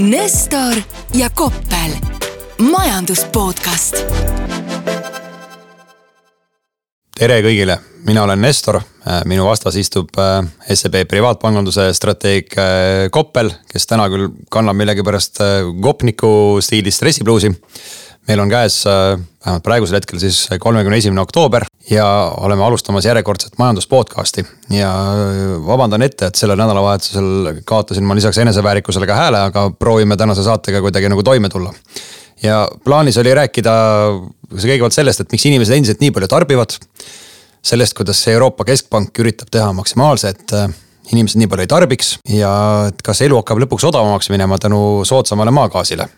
Nestor ja Koppel, majandus podcast. tere kõigile, mina olen Nestor, minu vastas istub äh, SEB privaatpanganduse strateeg äh, Koppel, kes täna küll kannab millegipärast äh, gopniku stiilis stressipluusi. Meil on käes vähemalt praegusel hetkel siis kolmekümne esimene oktoober ja oleme alustamas järjekordset majandus podcast'i. ja vabandan ette, et sellel nädalavahetusel kaotasin ma lisaks eneseväärikusele ka hääle, aga proovime tänase saatega kuidagi nagu toime tulla. ja plaanis oli rääkida kõigepealt sellest, et miks inimesed endiselt nii palju tarbivad. sellest, kuidas Euroopa Keskpank üritab teha maksimaalse, et äh, inimesed nii palju ei tarbiks ja et kas elu hakkab lõpuks odavamaks minema tänu soodsamale maagaasile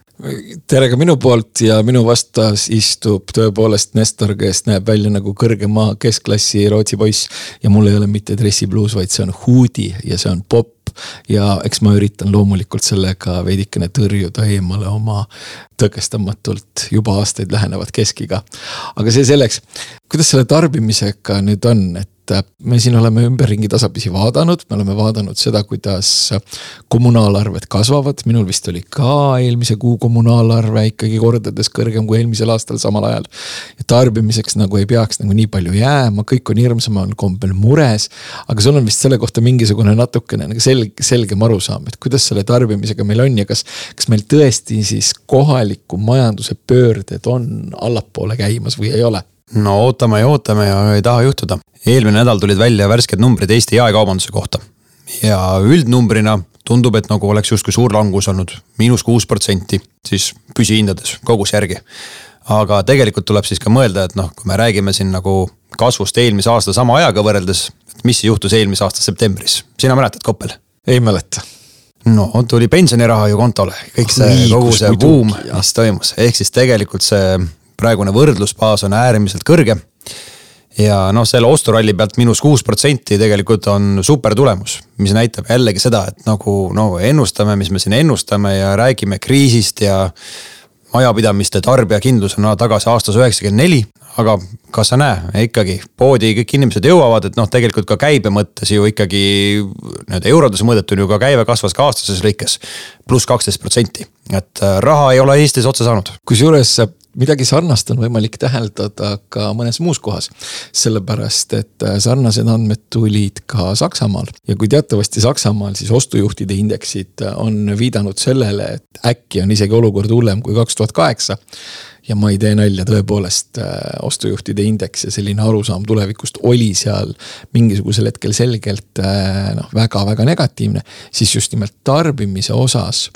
tere ka minu poolt ja minu vastas istub tõepoolest Nestor, kes näeb välja nagu kõrge maa keskklassi Rootsi poiss. ja mul ei ole mitte dressipluus, vaid see on huudi ja see on popp. ja eks ma üritan loomulikult sellega veidikene tõrjuda eemale oma tõkestamatult juba aastaid lähenevat keskiga. aga see selleks, kuidas selle tarbimisega nüüd on, et et me siin oleme ümberringi tasapisi vaadanud, me oleme vaadanud seda, kuidas kommunaalarved kasvavad, minul vist oli ka eelmise kuu kommunaalarve ikkagi kordades kõrgem kui eelmisel aastal samal ajal. ja tarbimiseks nagu ei peaks nagu nii palju jääma, kõik on hirmsamal kombel mures. aga sul on vist selle kohta mingisugune natukene nagu selge, selgem arusaam, et kuidas selle tarbimisega meil on ja kas, kas meil tõesti siis kohaliku majanduse pöörded on allapoole käimas või ei ole? No ootame ja ootame ja ei taha juhtuda. eelmine nädal tulid välja värsked numbrid Eesti jaekaubanduse kohta. ja üldnumbrina tundub, et nagu oleks justkui suur langus olnud, miinus kuus protsenti, siis püsihindades kogus järgi. aga tegelikult tuleb siis ka mõelda, et noh, kui me räägime siin nagu kasvust eelmise aasta sama ajaga võrreldes, et mis juhtus eelmise aasta septembris, sina mäletad, Koppel? ei mäleta no tuli pensioniraha ju kontole, kõik see, kogu see buum, mis toimus, ehk siis tegelikult see praegune võrdlusbaas on äärmiselt kõrge. ja noh, selle osturalli pealt miinus kuus protsenti tegelikult on super tulemus, mis näitab jällegi seda, et nagu no ennustame, mis me siin ennustame ja räägime kriisist ja majapidamiste tarbijakindlus on tagasi aastas üheksakümmend neli, aga kas sa näe, ikkagi poodi kõik inimesed jõuavad, et noh, tegelikult ka käibe mõttes ju ikkagi nii-öelda eurodes mõõdetuna ju ka käive kasvas ka aastases lõikes pluss kaksteist protsenti, et äh, raha ei ole Eestis otsa saanud. kusjuures midagi sarnast on võimalik täheldada ka mõnes muus kohas. sellepärast, et äh, sarnased andmed tulid ka Saksamaal ja kui teatavasti Saksamaal siis ostujuhtide indeksid äh, on viidanud sellele, et äkki on isegi olukord hullem kui kaks tuhat kaheksa ja ma ei tee nalja, tõepoolest äh, ostujuhtide indeks ja selline arusaam tulevikust oli seal mingisugusel hetkel selgelt noh, väga-väga negatiivne. siis just nimelt tarbimise osas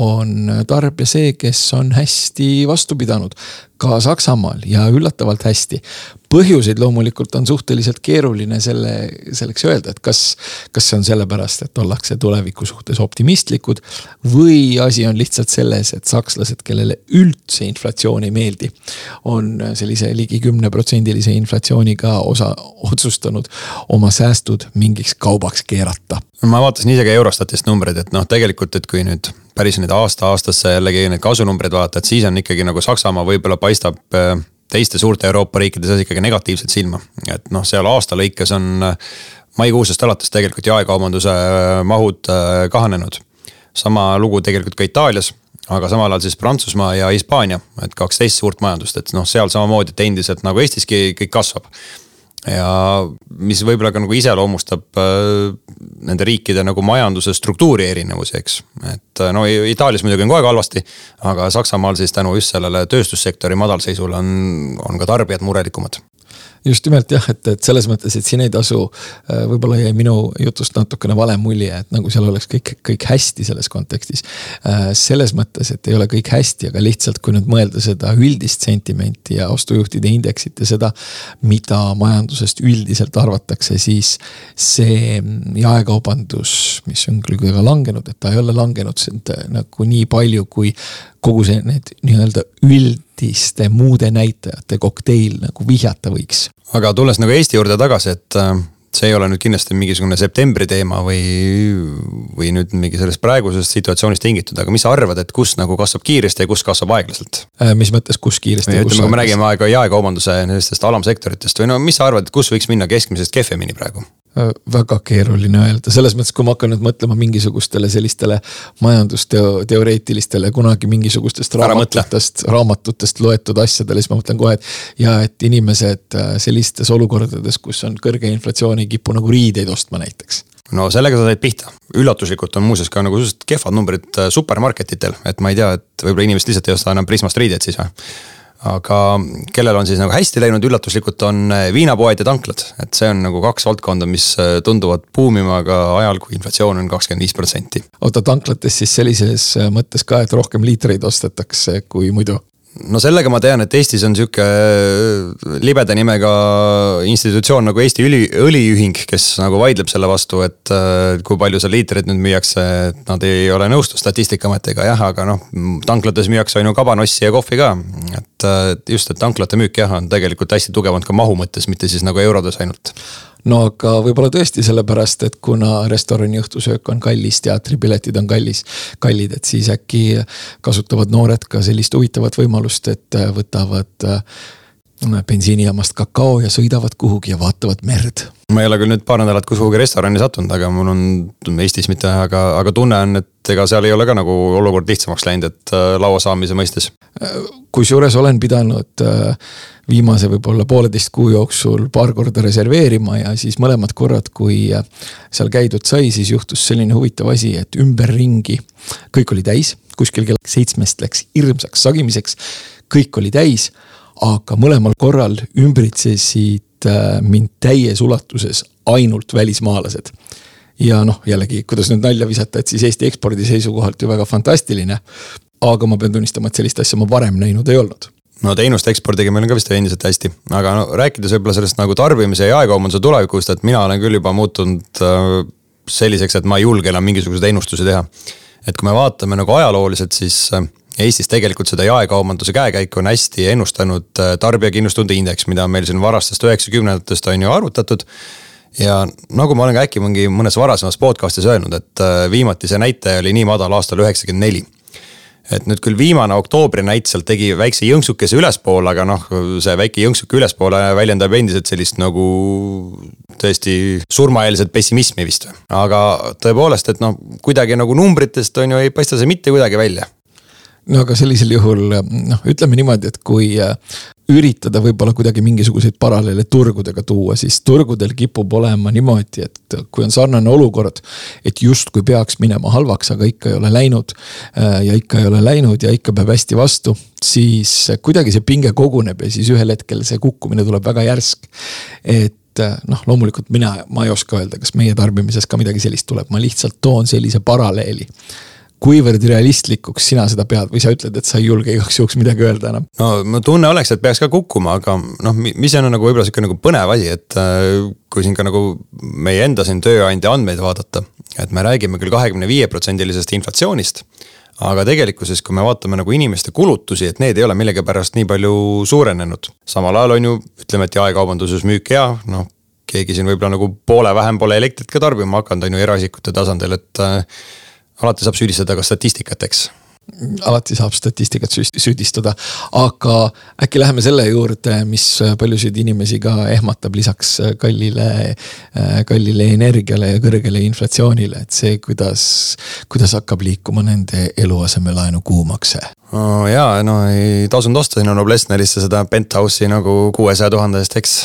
on tarbija see, kes on hästi vastu pidanud ka Saksamaal ja üllatavalt hästi. põhjuseid loomulikult on suhteliselt keeruline selle, selleks öelda, et kas, kas see on sellepärast, et ollakse tuleviku suhtes optimistlikud. või asi on lihtsalt selles, et sakslased, kellele üldse inflatsioon ei meeldi, on sellise ligi kümneprotsendilise inflatsiooniga osa otsustanud oma säästud mingiks kaubaks keerata. ma vaatasin ise ka Eurostatist numbreid, et noh, tegelikult, et kui nüüd päris nüüd aasta-aastasse jällegi neid kasunumbreid vaadata, et siis on ikkagi nagu Saksamaa võib-olla paistab äh, teiste suurte Euroopa riikide seas ikkagi negatiivselt silma. et noh, seal aasta lõikes on äh, maikuusest alates tegelikult jaekaubanduse äh, mahud kahanenud. sama lugu tegelikult ka Itaalias, aga samal ajal siis Prantsusmaa ja Hispaania, et kaks teist suurt majandust, et noh, seal samamoodi, et endiselt nagu Eestiski kõik kasvab ja mis võib-olla ka nagu iseloomustab äh, nende riikide nagu majanduse struktuuri erinevusi, eks. et no Itaalias muidugi on kogu aeg halvasti, aga Saksamaal siis tänu just sellele tööstussektori madalseisule on, on ka tarbijad murelikumad just nimelt jah, et, et selles mõttes, et siin ei tasu, äh, võib-olla jäi minu jutust natukene vale mulje, et nagu seal oleks kõik, kõik hästi selles kontekstis. Äh, selles mõttes, et ei ole kõik hästi, aga lihtsalt kui nüüd mõelda seda üldist sentimenti ja ostujuhtide indeksit ja seda, mida majandusest üldiselt arvatakse, siis see jaekaubandus, mis on küll väga langenud, et ta ei ole langenud nagu nii palju, kui kogu see, need nii-öelda üldiste muude näitajate kokteil nagu vihjata võiks. aga tulles nagu Eesti juurde tagasi, et äh, see ei ole nüüd kindlasti mingisugune septembri teema või, või nüüd mingi sellest praegusest situatsioonist tingitud, aga mis sa arvad, et kus nagu kasvab kiiresti ja kus kasvab aeglaselt? Äh, mis mõttes, kus kiiresti? ütleme, kui me räägime aega jaekaubanduse sellistest alamsektoritest või no mis sa arvad, et kus võiks minna keskmisest kehvemini praegu? Väga keeruline öelda, selles mõttes, kui ma hakkan nüüd mõtlema mingisugustele sellistele majandusteoreetilistele kunagi mingisugustest raamatutest, raamatutest loetud asjadele, siis ma mõtlen kohe, et. ja et inimesed äh, sellistes olukordades, kus on kõrge inflatsioon, ei kipu nagu riideid ostma näiteks. No sellega sa said pihta, üllatuslikult on muuseas ka nagu suhteliselt kehvad numbrid äh, supermarketitel, et ma ei tea, et võib-olla inimesed lihtsalt ei osta enam Prismast riideid siis või aga kellel on siis nagu hästi läinud üllatuslikult, on äh, viinapoed ja tanklad, et see on nagu kaks valdkonda, mis äh, tunduvad buumima ka ajal, kui inflatsioon on kakskümmend viis protsenti. oota, tanklates siis sellises äh, mõttes ka, et rohkem liitreid ostetakse kui muidu? No sellega ma tean, et Eestis on sihuke libeda nimega institutsioon nagu Eesti Õli, Õliühing, kes nagu vaidleb selle vastu, et kui palju seal liitreid nüüd müüakse, et nad ei ole nõustu statistikaametiga jah, aga noh, tanklates müüakse on ju kabanossi ja kohvi ka. et just, et tanklate müük jah, on tegelikult hästi tugev olnud ka mahu mõttes, mitte siis nagu eurodes ainult no aga võib-olla tõesti sellepärast, et kuna restorani õhtusöök on kallis, teatripiletid on kallis, kallid, et siis äkki kasutavad noored ka sellist huvitavat võimalust, et võtavad bensiinijaamast kakao ja sõidavad kuhugi ja vaatavad merd. ma ei ole küll nüüd paar nädalat kuhugi restorani sattunud, aga mul on Eestis mitte, aga, aga tunne on, et ega seal ei ole ka nagu olukord lihtsamaks läinud, et äh, laua saamise mõistes. kusjuures olen pidanud äh, viimase võib-olla pooleteist kuu jooksul paar korda reserveerima ja siis mõlemad korrad, kui äh, seal käidud sai, siis juhtus selline huvitav asi, et ümberringi kõik oli täis, kuskil kell seitsmest läks hirmsaks sagimiseks, kõik oli täis aga mõlemal korral ümbritsesid äh, mind täies ulatuses ainult välismaalased. ja noh, jällegi, kuidas nüüd nalja visata, et siis Eesti ekspordi seisukohalt ju väga fantastiline. aga ma pean tunnistama, et sellist asja ma varem näinud ei olnud no teenuste ekspordiga meil on ka vist endiselt hästi, aga no rääkides võib-olla sellest nagu tarbimise ja jaekaubanduse tulevikust, et mina olen küll juba muutunud äh, selliseks, et ma ei julge enam mingisuguseid ennustusi teha. et kui me vaatame nagu ajalooliselt, siis äh, Eestis tegelikult seda jaekaubanduse käekäiku on hästi ennustanud äh, tarbijakindlustunde indeks, mida on meil siin varastest üheksakümnendatest on ju arvutatud. ja nagu ma olen ka äkki mingi mõnes varasemas podcast'is öelnud, et äh, viimati see näitaja oli nii madal aastal üheksakümmend neli et nüüd küll viimane oktoobri näit sealt tegi väikse jõnksukese ülespoole, aga noh, see väike jõnksuke ülespoole väljendab endiselt sellist nagu tõesti surmaeelset pessimismi vist. aga tõepoolest, et noh, kuidagi nagu numbritest on ju, ei paista see mitte kuidagi välja no aga sellisel juhul noh, ütleme niimoodi, et kui äh, üritada võib-olla kuidagi mingisuguseid paralleele turgudega tuua, siis turgudel kipub olema niimoodi, et kui on sarnane olukord. et justkui peaks minema halvaks, aga ikka ei ole läinud. Äh, ja ikka ei ole läinud ja ikka peab hästi vastu, siis kuidagi see pinge koguneb ja siis ühel hetkel see kukkumine tuleb väga järsk. et äh, noh, loomulikult mina, ma ei oska öelda, kas meie tarbimises ka midagi sellist tuleb, ma lihtsalt toon sellise paralleeli kuivõrd realistlikuks sina seda pead või sa ütled, et sa ei julge igaks juhuks midagi öelda enam? no mu tunne oleks, et peaks ka kukkuma, aga noh, mis on nagu võib-olla sihuke nagu põnev asi, et äh, kui siin ka nagu meie enda siin tööandja andmeid vaadata, et me räägime küll kahekümne viie protsendilisest inflatsioonist aga tegelikkuses, kui me vaatame nagu inimeste kulutusi, et need ei ole millegipärast nii palju suurenenud. samal ajal on ju, ütleme, et jaekaubanduses müük hea, noh keegi siin võib-olla nagu poole vähem pole elektrit ka tarbima hakanud, on ju eraisikute tasandil, et äh, alati saab süüdistada ka statistikat, eks. Alati saab statistikat süüdistada, aga äkki läheme selle juurde, mis paljusid inimesi ka ehmatab lisaks kallile, kallile energiale ja kõrgele inflatsioonile, et see, kuidas, kuidas hakkab liikuma nende eluasemelaenu kuumakse. Oh,. ja no ei tasunud osta sinna Noblessnerisse seda penthouse'i nagu kuuesaja tuhande eest, eks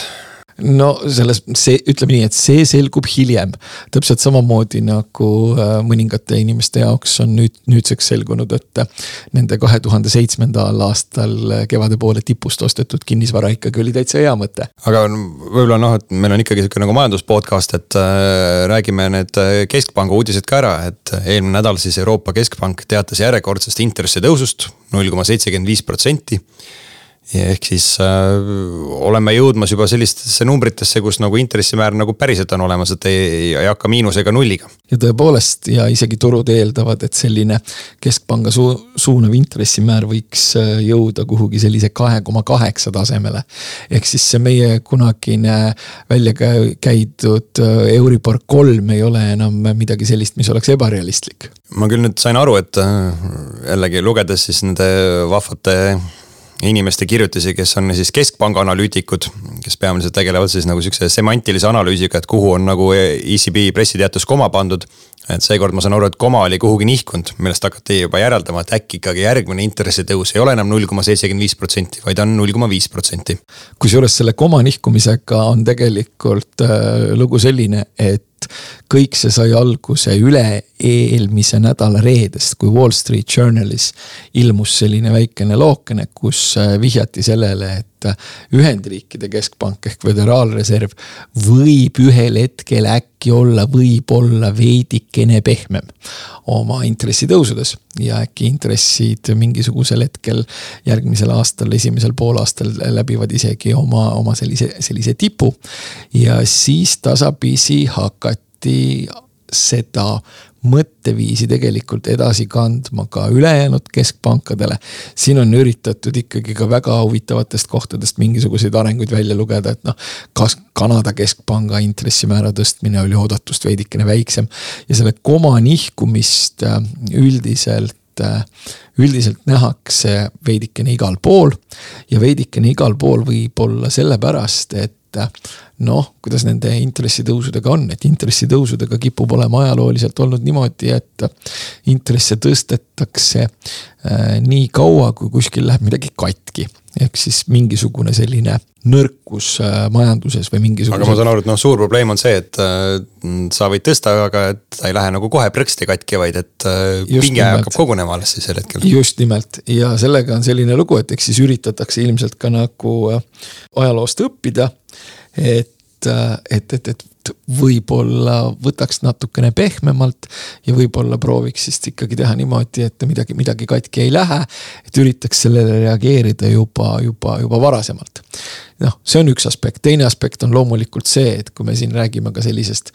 no selles, see, ütleme nii, et see selgub hiljem. täpselt samamoodi nagu äh, mõningate inimeste jaoks on nüüd, nüüdseks selgunud, et äh, nende kahe tuhande seitsmendal aastal äh, kevade poole tipust ostetud kinnisvara ikkagi oli täitsa hea mõte. aga võib-olla noh, et meil on ikkagi sihuke nagu majandus podcast, et räägime need keskpanga uudised ka ära, et eelmine nädal siis Euroopa Keskpank teatas järjekordsest intressitõusust null koma seitsekümmend viis protsenti ehk siis äh, oleme jõudmas juba sellistesse numbritesse, kus nagu intressimäär nagu päriselt on olemas, et ei, ei hakka miinuse ega nulliga. ja tõepoolest ja isegi turud eeldavad, et selline keskpanga su suunav intressimäär võiks äh, jõuda kuhugi sellise kahe koma kaheksa tasemele. ehk siis see meie kunagine välja käidud äh, Euribor kolm ei ole enam midagi sellist, mis oleks ebarealistlik. ma küll nüüd sain aru, et äh, jällegi lugedes siis nende vahvate inimeste kirjutisi, kes on siis keskpanga analüütikud, kes peamiselt tegelevad siis nagu sihukese semantilise analüüsiga, et kuhu on nagu ECB pressiteates koma pandud. et seekord ma saan aru, et koma oli kuhugi nihkunud, millest hakati juba järeldama, et äkki ikkagi järgmine intressitõus ei ole enam null koma seitsekümmend viis protsenti, vaid on null koma viis protsenti. kusjuures selle koma nihkumisega on tegelikult äh, lugu selline, et kõik see sai alguse üle-eelmise nädala reedest, kui Wall Street Journalis ilmus selline väikene lookene, kus äh, vihjati sellele, et Ühendriikide keskpank ehk föderaalreserv võib ühel hetkel äkki olla, võib-olla veidikene pehmem oma intressitõusudes ja äkki intressid mingisugusel hetkel järgmisel aastal, esimesel poolaastal läbivad isegi oma, oma sellise, sellise tipu. ja siis tasapisi hakati hakati seda mõtteviisi tegelikult edasi kandma ka ülejäänud keskpankadele. siin on üritatud ikkagi ka väga huvitavatest kohtadest mingisuguseid arenguid välja lugeda, et noh. kas Kanada keskpanga intressimäära tõstmine oli oodatust veidikene väiksem ja selle koma nihkumist äh, üldiselt äh, üldiselt nähakse veidikene igal pool ja veidikene igal pool võib-olla sellepärast, et noh, kuidas nende intressitõusudega on, et intressitõusudega kipub olema ajalooliselt olnud niimoodi, et intresse tõstetakse äh, nii kaua, kui kuskil läheb midagi katki. ehk siis mingisugune selline nõrkus äh, majanduses või mingisugune. aga ma saan aru, et noh, suur probleem on see, et äh, sa võid tõsta, aga et ta ei lähe nagu kohe prõksti katki, vaid et äh, pinge hakkab kogunema alles siis sel hetkel. just nimelt ja sellega on selline lugu, et eks siis üritatakse ilmselt ka nagu äh, ajaloost õppida et, et, et, et võib-olla võtaks natukene pehmemalt ja võib-olla prooviks siis ikkagi teha niimoodi, et midagi, midagi katki ei lähe. et üritaks sellele reageerida juba, juba, juba varasemalt. noh, see on üks aspekt, teine aspekt on loomulikult see, et kui me siin räägime ka sellisest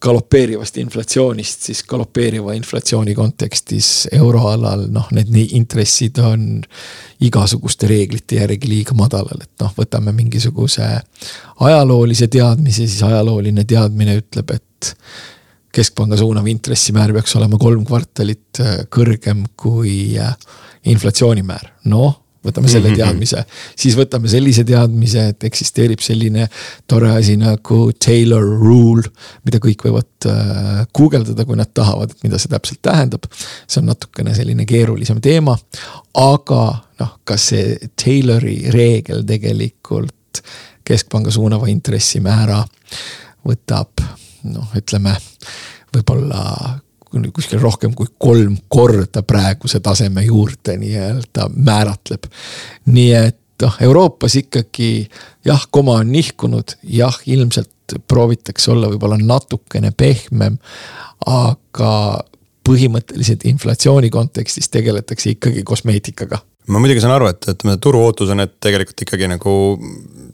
galopeerivast inflatsioonist, siis galopeeriva inflatsiooni kontekstis euroalal noh, need intressid on igasuguste reeglite järgi liiga madalal, et noh, võtame mingisuguse ajaloolise teadmise, siis ajalooline teadmine ütleb, et keskpanga suunav intressimäär peaks olema kolm kvartalit kõrgem kui inflatsioonimäär, noh võtame selle mhm, mhm. teadmise, siis võtame sellise teadmise, et eksisteerib selline tore asi nagu Taylor rule, mida kõik võivad äh, guugeldada, kui nad tahavad, et mida see täpselt tähendab. see on natukene selline keerulisem teema, aga noh, kas see Taylori reegel tegelikult keskpanga suunava intressimäära võtab noh, ütleme võib-olla kuskil rohkem kui kolm korda praeguse taseme juurde nii-öelda määratleb. nii et noh, Euroopas ikkagi jah, koma on nihkunud, jah, ilmselt proovitakse olla võib-olla natukene pehmem, aga põhimõtteliselt inflatsiooni kontekstis tegeletakse ikkagi kosmeetikaga ma muidugi saan aru, et, et turu ootus on, et tegelikult ikkagi nagu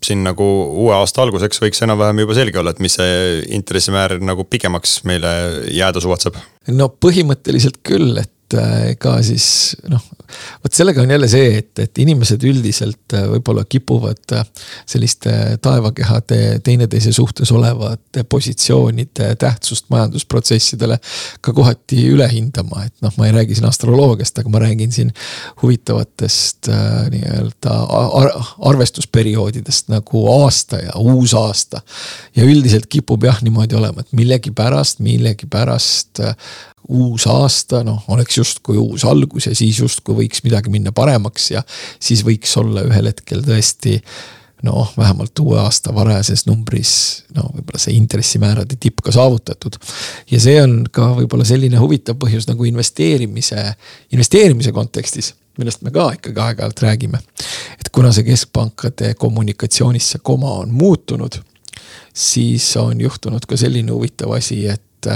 siin nagu uue aasta alguseks võiks enam-vähem juba selge olla, et mis see intressimäär nagu pikemaks meile jääda suvatseb. no põhimõtteliselt küll, et ega siis noh, vot sellega on jälle see, et, et inimesed üldiselt äh, võib-olla kipuvad äh, selliste taevakehade teineteise suhtes olevate positsioonide tähtsust majandusprotsessidele ka kohati üle hindama, et noh, ma ei räägi siin astroloogiast, aga ma räägin siin huvitavatest äh, nii-öelda ar arvestusperioodidest nagu aasta ja uus aasta. ja üldiselt kipub jah niimoodi olema, et millegipärast, millegipärast uus aasta, noh, oleks justkui uus algus ja siis justkui võiks midagi minna paremaks ja siis võiks olla ühel hetkel tõesti noh, vähemalt uue aasta varajases numbris no võib-olla see intressimäärade tipp ka saavutatud. ja see on ka võib-olla selline huvitav põhjus nagu investeerimise, investeerimise kontekstis, millest me ka ikkagi aeg-ajalt räägime. et kuna see keskpankade kommunikatsioonis see koma on muutunud, siis on juhtunud ka selline huvitav asi, et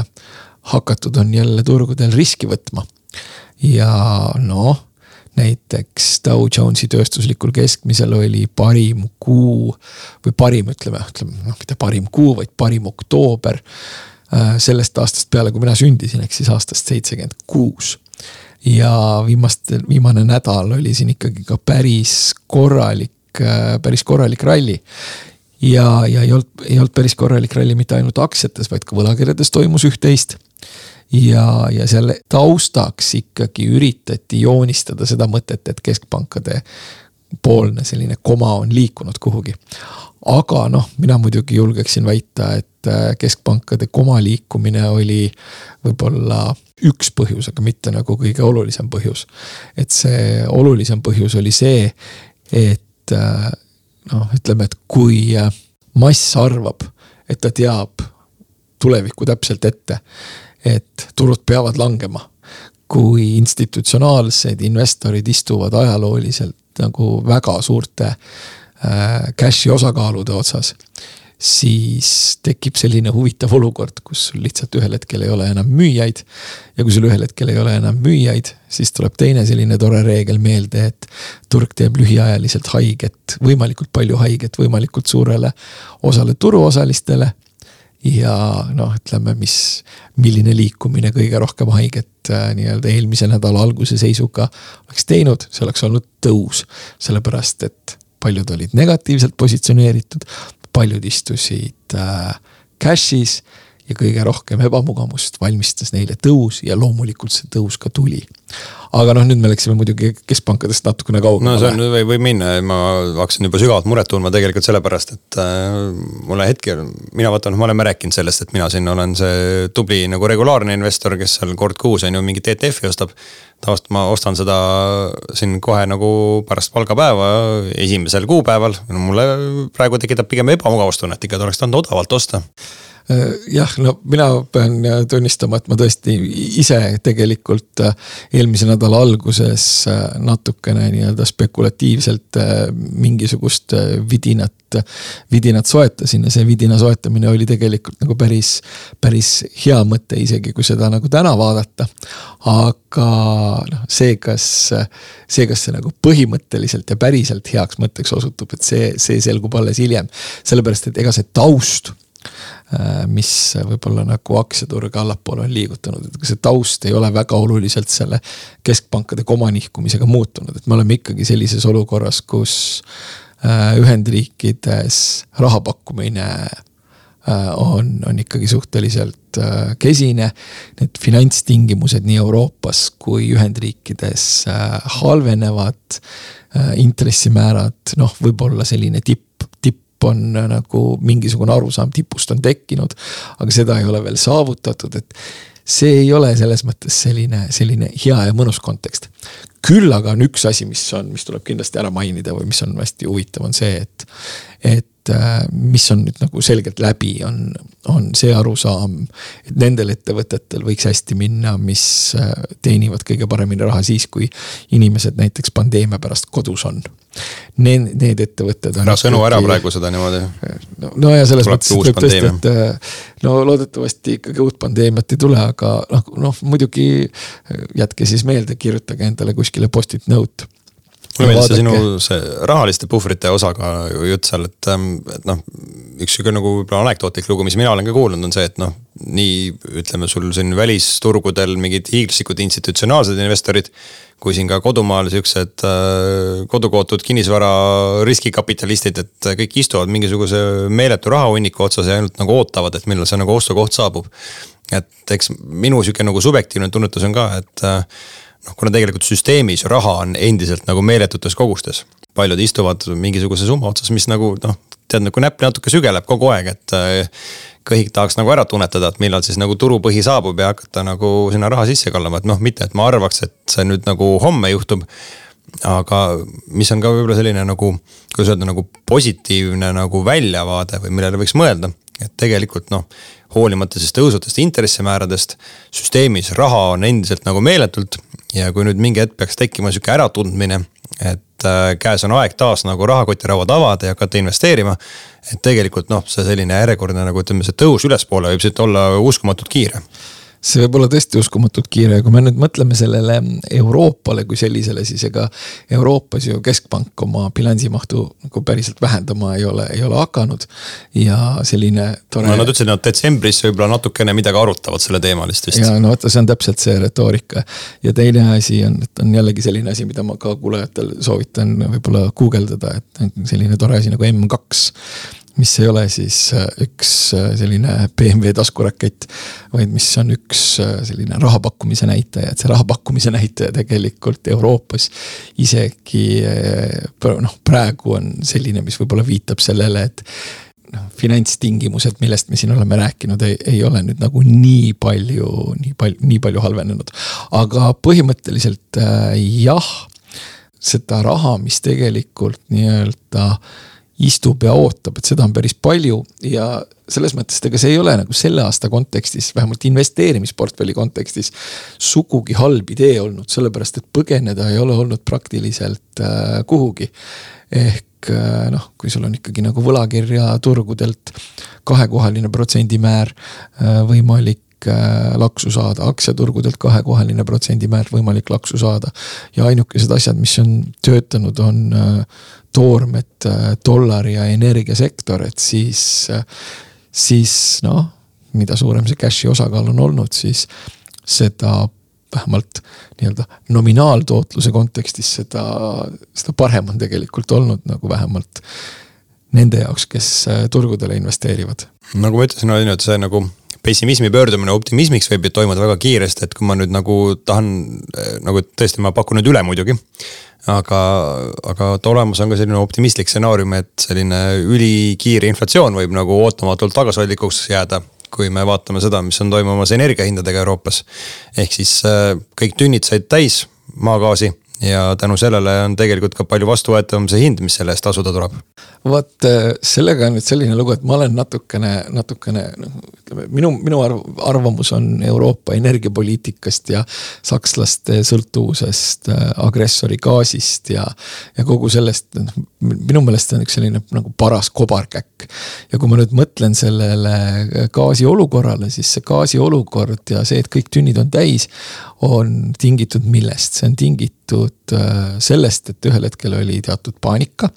hakatud on jälle turgudel riski võtma. ja noh, näiteks Dow Jonesi tööstuslikul keskmisel oli parim kuu või parim, ütleme, ütleme noh, mitte parim kuu, vaid parim oktoober äh, sellest aastast peale, kui mina sündisin, ehk siis aastast seitsekümmend kuus ja viimastel, viimane nädal oli siin ikkagi ka päris korralik, äh, päris korralik ralli ja, ja ei olnud, ei olnud päris korralik ralli mitte ainult aktsiates, vaid ka võlakirjades toimus üht-teist. Ja, ja selle taustaks ikkagi üritati joonistada seda mõtet, et keskpankade poolne selline koma on liikunud kuhugi. aga noh, mina muidugi julgeksin väita, et äh, keskpankade koma liikumine oli võib-olla üks põhjus, aga mitte nagu kõige olulisem põhjus. et see olulisem põhjus oli see, et äh, noh, ütleme, et kui äh, mass arvab, et ta teab tulevikku täpselt ette, et turud peavad langema. kui institutsionaalsed investorid istuvad ajalooliselt nagu väga suurte äh, cash'i osakaalude otsas siis tekib selline huvitav olukord, kus sul lihtsalt ühel hetkel ei ole enam müüjaid. ja kui sul ühel hetkel ei ole enam müüjaid, siis tuleb teine selline tore reegel meelde, et turg teeb lühiajaliselt haiget, võimalikult palju haiget võimalikult suurele osale turuosalistele. Ja noh, ütleme, mis, milline liikumine kõige rohkem haiget äh, nii-öelda eelmise nädala alguse seisuga oleks teinud, see oleks olnud tõus, sellepärast et paljud olid negatiivselt positsioneeritud, paljud istusid äh, cash'is ja kõige rohkem ebamugavust valmistas neile tõus ja loomulikult see tõus ka tuli. aga noh, nüüd me läksime muidugi keskpankadest natukene kaugemale. no see on, võib, võib minna, ma hakkasin juba sügavalt muret tundma tegelikult sellepärast, et äh, mulle hetkel, mina vaatan, me oleme rääkinud sellest, et mina siin olen see tubli nagu regulaarne investor, kes seal kord kuus on ju mingit ETF-i ostab tavaliselt ma ostan seda siin kohe nagu pärast palgapäeva, esimesel kuupäeval. no mulle praegu tekitab pigem ebamugavustunnet ikka, et oleks tahtnud odavalt osta jah, no mina pean äh, tunnistama, et ma tõesti ise tegelikult äh, eelmise nädala alguses natukene nii-öelda spekulatiivselt mingisugust vidinat, vidinat soetasin ja see vidina soetamine oli tegelikult nagu päris, päris hea mõte, isegi kui seda nagu täna vaadata. aga noh, see, kas, see, kas see nagu põhimõtteliselt ja päriselt heaks mõtteks osutub, et see, see selgub alles hiljem. sellepärast, et ega see taust Äh, mis võib-olla nagu aktsiaturge allapoole on liigutanud, et see taust ei ole väga oluliselt selle keskpankade komanihkumisega muutunud, et me oleme ikkagi sellises olukorras, kus äh, Ühendriikides raha pakkumine äh, on, on ikkagi suhteliselt kesine. Need finantstingimused nii Euroopas kui Ühendriikides halvenevad. intressimäärad, noh, võib-olla selline tipp on äh, nagu mingisugune arusaam tipust on tekkinud, aga seda ei ole veel saavutatud, et see ei ole selles mõttes selline, selline hea ja mõnus kontekst. küll aga on üks asi, mis on, mis tuleb kindlasti ära mainida või mis on hästi huvitav, on see, et, et Äh, mis on nüüd nagu selgelt läbi, on, on see arusaam, et nendel ettevõtetel võiks hästi minna, mis äh, teenivad kõige paremini raha siis, kui inimesed näiteks pandeemia pärast kodus on. Need, need ettevõtted. ära sõnu ära praegu seda niimoodi. no, no ja selles mõttes võib tõesti, et no loodetavasti ikkagi uut pandeemiat ei tule, aga noh, noh muidugi jätke siis meelde, kirjutage endale kuskile post-it note mulle meeldis see sinu see rahaliste puhvrite osaga jutt seal, et, ähm, et noh. üks sihuke nagu võib-olla anekdootlik lugu, mis mina olen ka kuulnud, on see, et noh, nii ütleme sul siin välisturgudel mingid hiiglaslikud institutsionaalsed investorid. kui siin ka kodumaal siuksed äh, kodukootud kinnisvara riskikapitalistid, et kõik istuvad mingisuguse meeletu rahahunniku otsas ja ainult nagu ootavad, et millal see nagu ostukoht saabub. et eks minu sihuke nagu subjektiivne tunnetus on ka, et äh, noh, kuna tegelikult süsteemis raha on endiselt nagu meeletutes kogustes. paljud istuvad mingisuguse summa otsas, mis nagu noh, tead nagu näpp natuke sügeleb kogu aeg, et äh, kõik tahaks nagu ära tunnetada, et millal siis nagu turupõhi saabub ja hakata nagu sinna raha sisse kallama, et noh, mitte et ma arvaks, et see nüüd nagu homme juhtub. aga mis on ka võib-olla selline nagu, kuidas öelda, nagu positiivne nagu väljavaade või millele võiks mõelda, et tegelikult noh hoolimata siis tõusvatest intressimääradest, süsteemis raha on endiselt nagu meeletult ja kui nüüd mingi hetk peaks tekkima sihuke äratundmine, et äh, käes on aeg taas nagu rahakotirauad avada ja hakata investeerima. et tegelikult noh, see selline järjekordne nagu ütleme, see tõus ülespoole võib siit olla uskumatult kiire see võib olla tõesti uskumatult kiire, kui me nüüd mõtleme sellele Euroopale kui sellisele, siis ega Euroopas ju keskpank oma bilansimahtu nagu päriselt vähendama ei ole, ei ole hakanud. ja selline tore. no nad ütlesid, et nad detsembris võib-olla natukene midagi arutavad selle teemalist vist. ja no vaata, see on täpselt see retoorika. ja teine asi on, et on jällegi selline asi, mida ma ka kuulajatel soovitan võib-olla guugeldada, et selline tore asi nagu M2 mis ei ole siis äh, üks äh, selline BMW taskurakett, vaid mis on üks äh, selline raha pakkumise näitaja, et see raha pakkumise näitaja tegelikult Euroopas isegi noh, praegu on selline, mis võib-olla viitab sellele, et noh, finantstingimused, millest me siin oleme rääkinud, ei, ei ole nüüd nagu nii palju, nii palju, nii palju halvenenud. aga põhimõtteliselt jah, seda raha, mis tegelikult nii-öelda äh, istub ja ootab, et seda on päris palju ja selles mõttes, et ega see ei ole nagu selle aasta kontekstis, vähemalt investeerimisportfelli kontekstis. sugugi halb idee olnud, sellepärast et põgeneda ei ole olnud praktiliselt äh, kuhugi. ehk äh, noh, kui sul on ikkagi nagu võlakirjaturgudelt kahekohaline protsendimäär äh, võimalik äh, laksu saada, aktsiaturgudelt kahekohaline protsendimäär võimalik laksu saada. ja ainukesed asjad, mis on töötanud, on äh, toormed, äh, dollari ja energiasektor, et siis, siis noh, mida suurem see cash'i osakaal on olnud, siis seda vähemalt nii-öelda nominaaltootluse kontekstis seda, seda parem on tegelikult olnud nagu vähemalt nende jaoks, kes turgudele investeerivad. nagu ma ütlesin, on ju, et see nagu pessimismi pöördumine optimismiks võib ju toimuda väga kiiresti, et kui ma nüüd nagu tahan nagu tõesti, ma pakun nüüd üle muidugi aga, aga olemas on ka selline optimistlik stsenaarium, et selline ülikiire inflatsioon võib nagu ootamatult tagasihoidlikuks jääda kui me vaatame seda, mis on toimumas energiahindadega Euroopas. ehk siis äh, kõik tünnid said täis maagaasi ja tänu sellele on tegelikult ka palju vastuvõetavam see hind, mis selle eest tasuda tuleb. vot äh, sellega on nüüd selline lugu, et ma olen natukene, natukene noh, ütleme minu, minu arv, arvamus on Euroopa energiapoliitikast ja sakslaste sõltuvusest äh, agressori gaasist ja. ja kogu sellest, noh minu meelest see on üks selline nagu paras kobarkäkk. ja kui ma nüüd mõtlen sellele gaasi olukorrale, siis see gaasi olukord ja see, et kõik tünnid on täis on tingitud millest, see on tingitud äh, sellest, et ühel hetkel oli teatud paanika.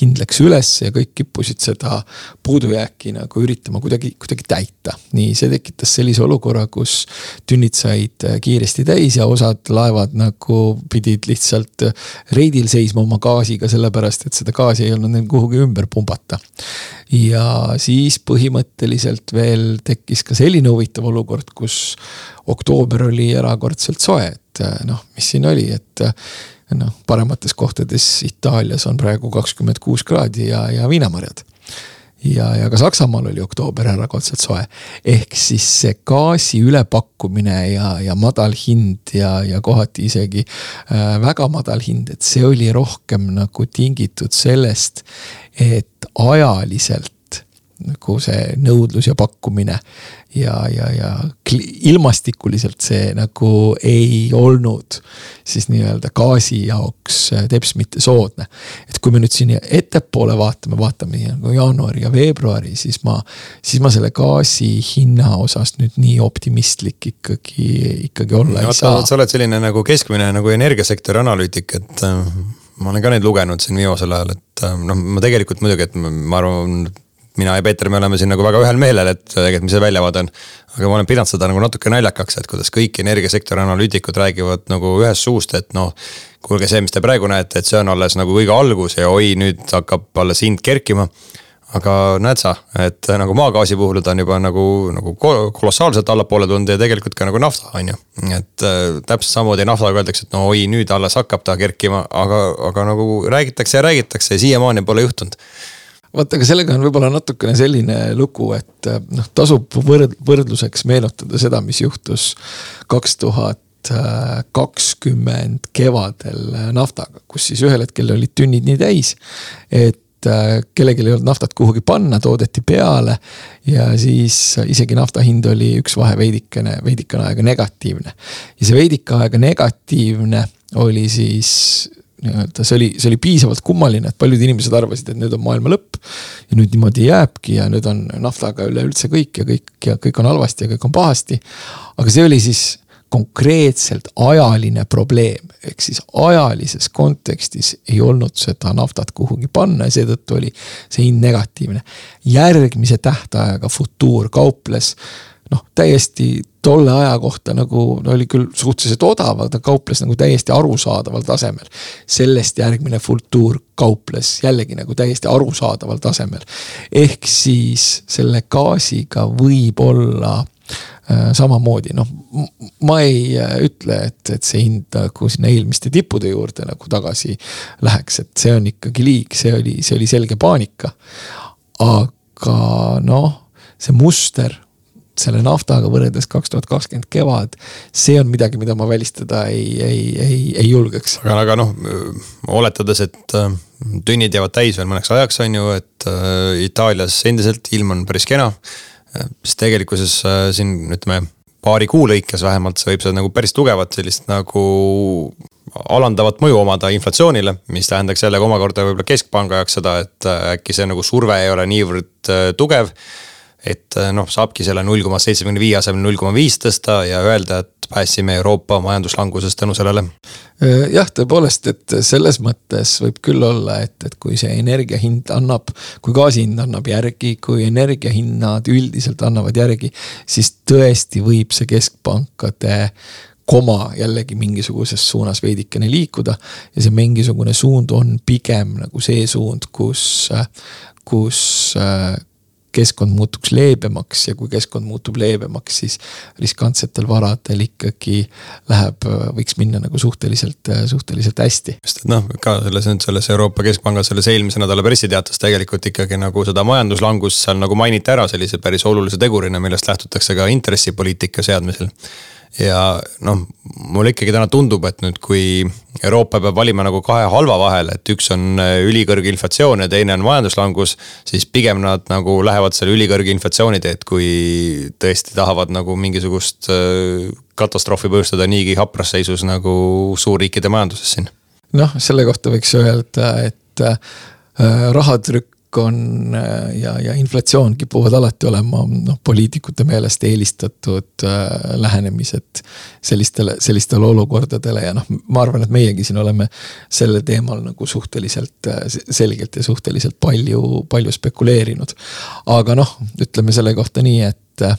hind läks üles ja kõik kippusid seda puudujääki nagu üritama kuidagi, kuidagi täita. nii, see tekitas sellise olukorra, kus tünnid said äh, kiiresti täis ja osad laevad nagu pidid lihtsalt äh, reidil seisma oma gaasiga, sellepärast et seda gaasi ei olnud neil kuhugi ümber pumbata. ja siis põhimõtteliselt veel tekkis ka selline huvitav olukord, kus oktoober oli erakordselt soe, et äh, noh, mis siin oli, et äh, noh, paremates kohtades Itaalias on praegu kakskümmend kuus kraadi ja, ja viinamarjad. ja, ja ka Saksamaal oli oktoober erakordselt soe. ehk siis see gaasi ülepakkumine ja, ja madal hind ja, ja kohati isegi äh, väga madal hind, et see oli rohkem nagu tingitud sellest, et ajaliselt nagu see nõudlus ja pakkumine ja, ja, ja ilmastikuliselt see nagu ei olnud siis nii-öelda gaasi jaoks äh, teps mitte soodne. et kui me nüüd siin ettepoole vaatame, vaatame nagu jaanuari ja veebruari, siis ma, siis ma selle gaasi hinna osas nüüd nii optimistlik ikkagi, ikkagi olla no, ei saa. sa oled selline nagu keskmine nagu energiasektori analüütik, et äh, ma olen ka neid lugenud siin viimasel ajal, et äh, noh, ma tegelikult muidugi, et ma arvan mina ja Peeter, me oleme siin nagu väga ühel meelel, et tegelikult, mis see väljavaade on. aga ma olen pidanud seda nagu natuke naljakaks, et kuidas kõik energiasektori analüütikud räägivad nagu ühest suust, et noh. kuulge, see, mis te praegu näete, et see on alles nagu kõige algus ja oi, nüüd hakkab alles hind kerkima aga näed sa, et nagu maagaasi puhul ta on juba nagu, nagu kolossaalselt allapoole tulnud ja tegelikult ka nagu nafta, on ju. et äh, täpselt samamoodi naftaga öeldakse, et no oi, nüüd alles hakkab ta kerkima, aga, aga nagu räägitakse ja räägitakse ja siiamaani pole juhtunud vaata, aga sellega on võib-olla natukene selline lugu, et äh, noh, tasub võrd-, võrdluseks meenutada seda, mis juhtus kaks tuhat kakskümmend kevadel naftaga, kus siis ühel hetkel olid tünnid nii täis, et äh, kellelgi ei olnud naftat kuhugi panna, toodeti peale. ja siis isegi nafta hind oli üks vahe veidikene, veidikene aega negatiivne. ja see veidike aega negatiivne oli siis nii-öelda see oli, see oli piisavalt kummaline, et paljud inimesed arvasid, et nüüd on maailma lõpp. ja nüüd niimoodi jääbki ja nüüd on naftaga üleüldse kõik ja kõik ja kõik on halvasti ja kõik on pahasti. aga see oli siis konkreetselt ajaline probleem, ehk siis ajalises kontekstis ei olnud seda naftat kuhugi panna ja seetõttu oli see hind negatiivne. järgmise tähtajaga futuur kauples noh, täiesti tolle aja kohta nagu no oli küll suhteliselt odav, aga ta kauples nagu täiesti arusaadaval tasemel. sellest järgmine Fultuur kauples jällegi nagu täiesti arusaadaval tasemel. ehk siis selle gaasiga võib olla äh, samamoodi, noh, ma ei äh, ütle, et, et see hind nagu sinna eelmiste tippude juurde nagu tagasi läheks, et see on ikkagi liig, see oli, see oli selge paanika. aga noh, see muster selle naftaga võrreldes kaks tuhat kakskümmend kevad. see on midagi, mida ma välistada ei, ei, ei, ei julgeks. aga, aga noh, oletades, et äh, tünnid jäävad täis veel mõneks ajaks, on ju, et äh, Itaalias endiselt ilm on päris kena. Äh, siis tegelikkuses siin ütleme paari kuu lõikes vähemalt, see võib seda nagu päris tugevat sellist nagu alandavat mõju omada inflatsioonile, mis tähendaks jällegi omakorda võib-olla keskpanga jaoks seda, et äkki see nagu surve ei ole niivõrd tugev et äh, noh, saabki selle null koma seitsmekümne viie asemel null koma viis tõsta ja öelda, et päästsime Euroopa majanduslangusest tänu sellele. Äh, jah, tõepoolest, et selles mõttes võib küll olla, et, et kui see energia hind annab, kui gaasi hind annab järgi, kui energiahinnad üldiselt annavad järgi, siis tõesti võib see keskpankade koma jällegi mingisuguses suunas veidikene liikuda. ja see mingisugune suund on pigem nagu see suund, kus, kus keskkond muutuks leebemaks ja kui keskkond muutub leebemaks, siis riskantsetel varadel ikkagi läheb, võiks minna nagu suhteliselt, suhteliselt hästi. sest et noh, ka selles nüüd selles Euroopa Keskpanga selles eelmise nädala pressiteates tegelikult ikkagi nagu seda majanduslangust seal nagu mainiti ära sellise päris olulise tegurina, millest lähtutakse ka intressipoliitika seadmisel ja noh, mulle ikkagi täna tundub, et nüüd, kui Euroopa peab valima nagu kahe halva vahel, et üks on äh, ülikõrge inflatsioon ja teine on majanduslangus. siis pigem nad nagu lähevad selle ülikõrge inflatsiooni teed, kui tõesti tahavad nagu mingisugust äh, katastroofi põhjustada niigi hapras seisus nagu suurriikide majanduses siin. noh, selle kohta võiks öelda, et äh, rahatrükk on äh, ja, ja inflatsioon kipuvad alati olema noh, poliitikute meelest eelistatud äh, lähenemised sellistele, sellistele olukordadele ja noh, ma arvan, et meiegi siin oleme sellel teemal nagu suhteliselt äh, selgelt ja suhteliselt palju, palju spekuleerinud. aga noh, ütleme selle kohta nii, et äh,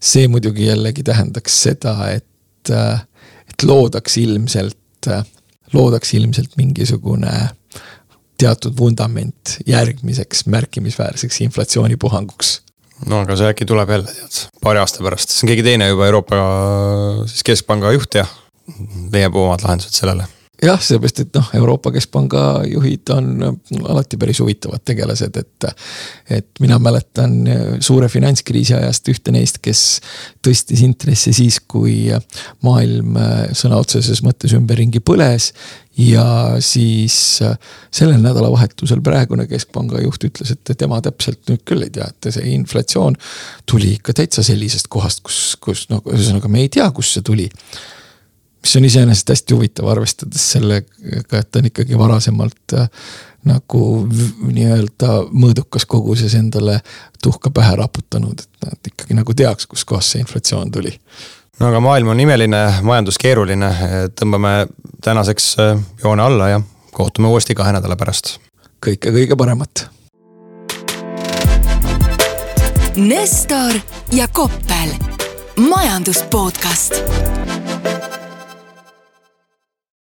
see muidugi jällegi tähendaks seda, et, et loodaks ilmselt, loodaks ilmselt mingisugune teatud vundament järgmiseks märkimisväärseks inflatsioonipuhanguks. no aga see äkki tuleb jälle tead, paari aasta pärast, siis on keegi teine juba Euroopa siis keskpanga juht ja leiab omad lahendused sellele jah, seepärast, et noh, Euroopa Keskpanga juhid on alati päris huvitavad tegelased, et. et mina mäletan suure finantskriisi ajast ühte neist, kes tõstis intresse siis, kui maailm sõna otseses mõttes ümberringi põles. ja siis sellel nädalavahetusel praegune keskpanga juht ütles, et tema täpselt nüüd küll ei tea, et see inflatsioon tuli ikka täitsa sellisest kohast, kus, kus noh, ühesõnaga me ei tea, kust see tuli mis on iseenesest hästi huvitav, arvestades sellega, et ta on ikkagi varasemalt äh, nagu nii-öelda mõõdukas koguses endale tuhka pähe raputanud, et nad ikkagi nagu teaks, kuskohast see inflatsioon tuli. no aga maailm on imeline, majandus keeruline, tõmbame tänaseks äh, joone alla ja kohtume uuesti kahe nädala pärast. kõike kõige paremat. Nestor ja Koppel, majandus podcast